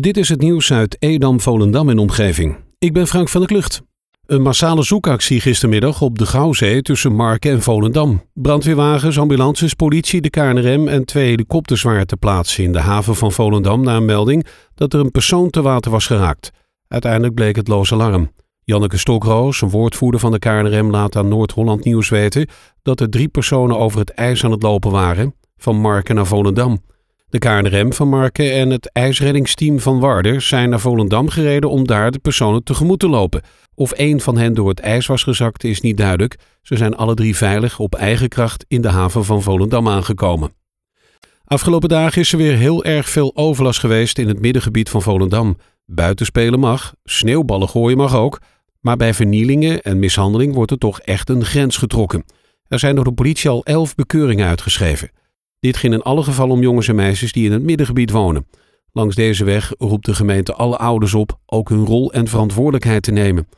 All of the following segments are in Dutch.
Dit is het nieuws uit Edam, Volendam en omgeving. Ik ben Frank van der Klucht. Een massale zoekactie gistermiddag op de Gouwzee tussen Marken en Volendam. Brandweerwagens, ambulances, politie, de KNRM en twee helikopters waren te plaatsen in de haven van Volendam na een melding dat er een persoon te water was geraakt. Uiteindelijk bleek het loos alarm. Janneke Stokroos, een woordvoerder van de KNRM, laat aan Noord-Holland Nieuws weten dat er drie personen over het ijs aan het lopen waren, van Marken naar Volendam. De KNRM van Marken en het ijsreddingsteam van Warder zijn naar Volendam gereden om daar de personen tegemoet te lopen. Of één van hen door het ijs was gezakt is niet duidelijk. Ze zijn alle drie veilig op eigen kracht in de haven van Volendam aangekomen. Afgelopen dagen is er weer heel erg veel overlast geweest in het middengebied van Volendam. Buitenspelen mag, sneeuwballen gooien mag ook, maar bij vernielingen en mishandeling wordt er toch echt een grens getrokken. Er zijn door de politie al elf bekeuringen uitgeschreven. Dit ging in alle gevallen om jongens en meisjes die in het middengebied wonen. Langs deze weg roept de gemeente alle ouders op ook hun rol en verantwoordelijkheid te nemen.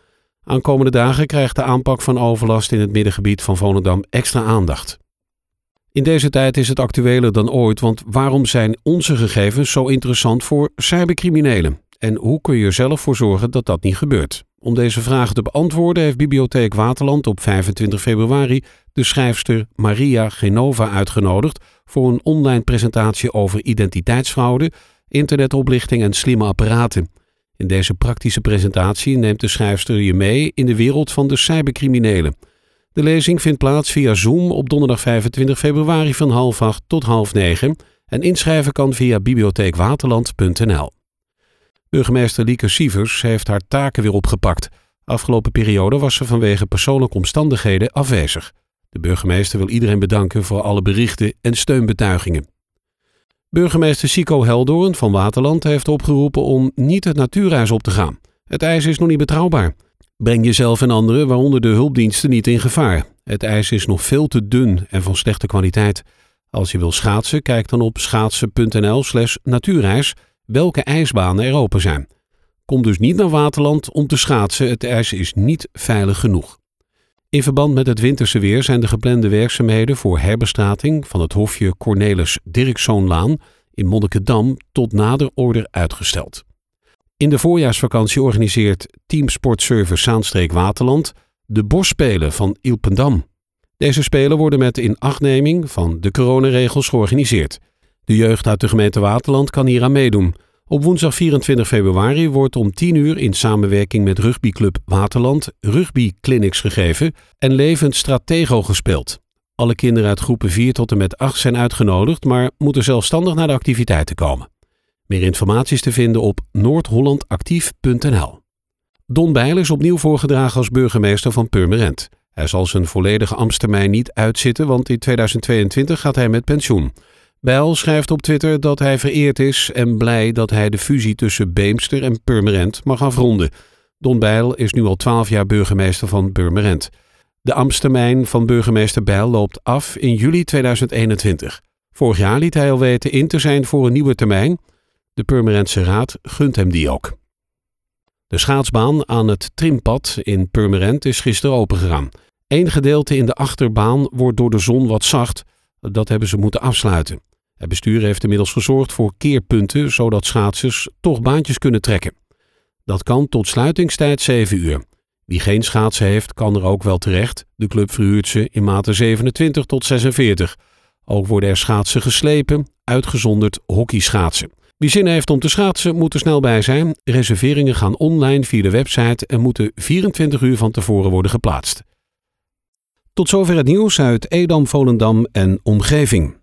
Aankomende dagen krijgt de aanpak van overlast in het middengebied van Volendam extra aandacht. In deze tijd is het actueler dan ooit, want waarom zijn onze gegevens zo interessant voor cybercriminelen? En hoe kun je er zelf voor zorgen dat dat niet gebeurt? Om deze vragen te beantwoorden heeft Bibliotheek Waterland op 25 februari de schrijfster Maria Genova uitgenodigd voor een online presentatie over identiteitsfraude, internetoplichting en slimme apparaten. In deze praktische presentatie neemt de schrijfster je mee in de wereld van de cybercriminelen. De lezing vindt plaats via Zoom op donderdag 25 februari van half acht tot half negen en inschrijven kan via bibliotheekwaterland.nl. Burgemeester Lieke Sievers heeft haar taken weer opgepakt. Afgelopen periode was ze vanwege persoonlijke omstandigheden afwezig. De burgemeester wil iedereen bedanken voor alle berichten en steunbetuigingen. Burgemeester Sico Heldoorn van Waterland heeft opgeroepen om niet het natuurreis op te gaan. Het ijs is nog niet betrouwbaar. Breng jezelf en anderen, waaronder de hulpdiensten, niet in gevaar. Het ijs is nog veel te dun en van slechte kwaliteit. Als je wil schaatsen, kijk dan op schaatsen.nl/slash natuurreis welke ijsbanen er open zijn. Kom dus niet naar Waterland om te schaatsen, het ijs is niet veilig genoeg. In verband met het winterse weer zijn de geplande werkzaamheden voor herbestrating van het hofje Cornelis Dirkszoonlaan in Monnikendam tot nader order uitgesteld. In de voorjaarsvakantie organiseert Team Sportservice Zaanstreek Waterland de Bosspelen van Ilpendam. Deze spelen worden met inachtneming van de coronaregels georganiseerd. De jeugd uit de gemeente Waterland kan hier aan meedoen. Op woensdag 24 februari wordt om 10 uur in samenwerking met rugbyclub Waterland rugbyclinics gegeven en levend stratego gespeeld. Alle kinderen uit groepen 4 tot en met 8 zijn uitgenodigd, maar moeten zelfstandig naar de activiteiten komen. Meer informatie is te vinden op noordhollandactief.nl. Don Bijl is opnieuw voorgedragen als burgemeester van Purmerend. Hij zal zijn volledige ambtstermijn niet uitzitten, want in 2022 gaat hij met pensioen. Bijl schrijft op Twitter dat hij vereerd is en blij dat hij de fusie tussen Beemster en Purmerend mag afronden. Don Bijl is nu al twaalf jaar burgemeester van Purmerend. De ambtstermijn van burgemeester Bijl loopt af in juli 2021. Vorig jaar liet hij al weten in te zijn voor een nieuwe termijn. De Purmerendse Raad gunt hem die ook. De schaatsbaan aan het Trimpad in Purmerend is gisteren opengegaan. Eén gedeelte in de achterbaan wordt door de zon wat zacht. Dat hebben ze moeten afsluiten. Het bestuur heeft inmiddels gezorgd voor keerpunten, zodat schaatsers toch baantjes kunnen trekken. Dat kan tot sluitingstijd 7 uur. Wie geen schaatsen heeft, kan er ook wel terecht. De club verhuurt ze in maten 27 tot 46. Ook worden er schaatsen geslepen, uitgezonderd hockeyschaatsen. Wie zin heeft om te schaatsen, moet er snel bij zijn. Reserveringen gaan online via de website en moeten 24 uur van tevoren worden geplaatst. Tot zover het nieuws uit Edam, Volendam en omgeving.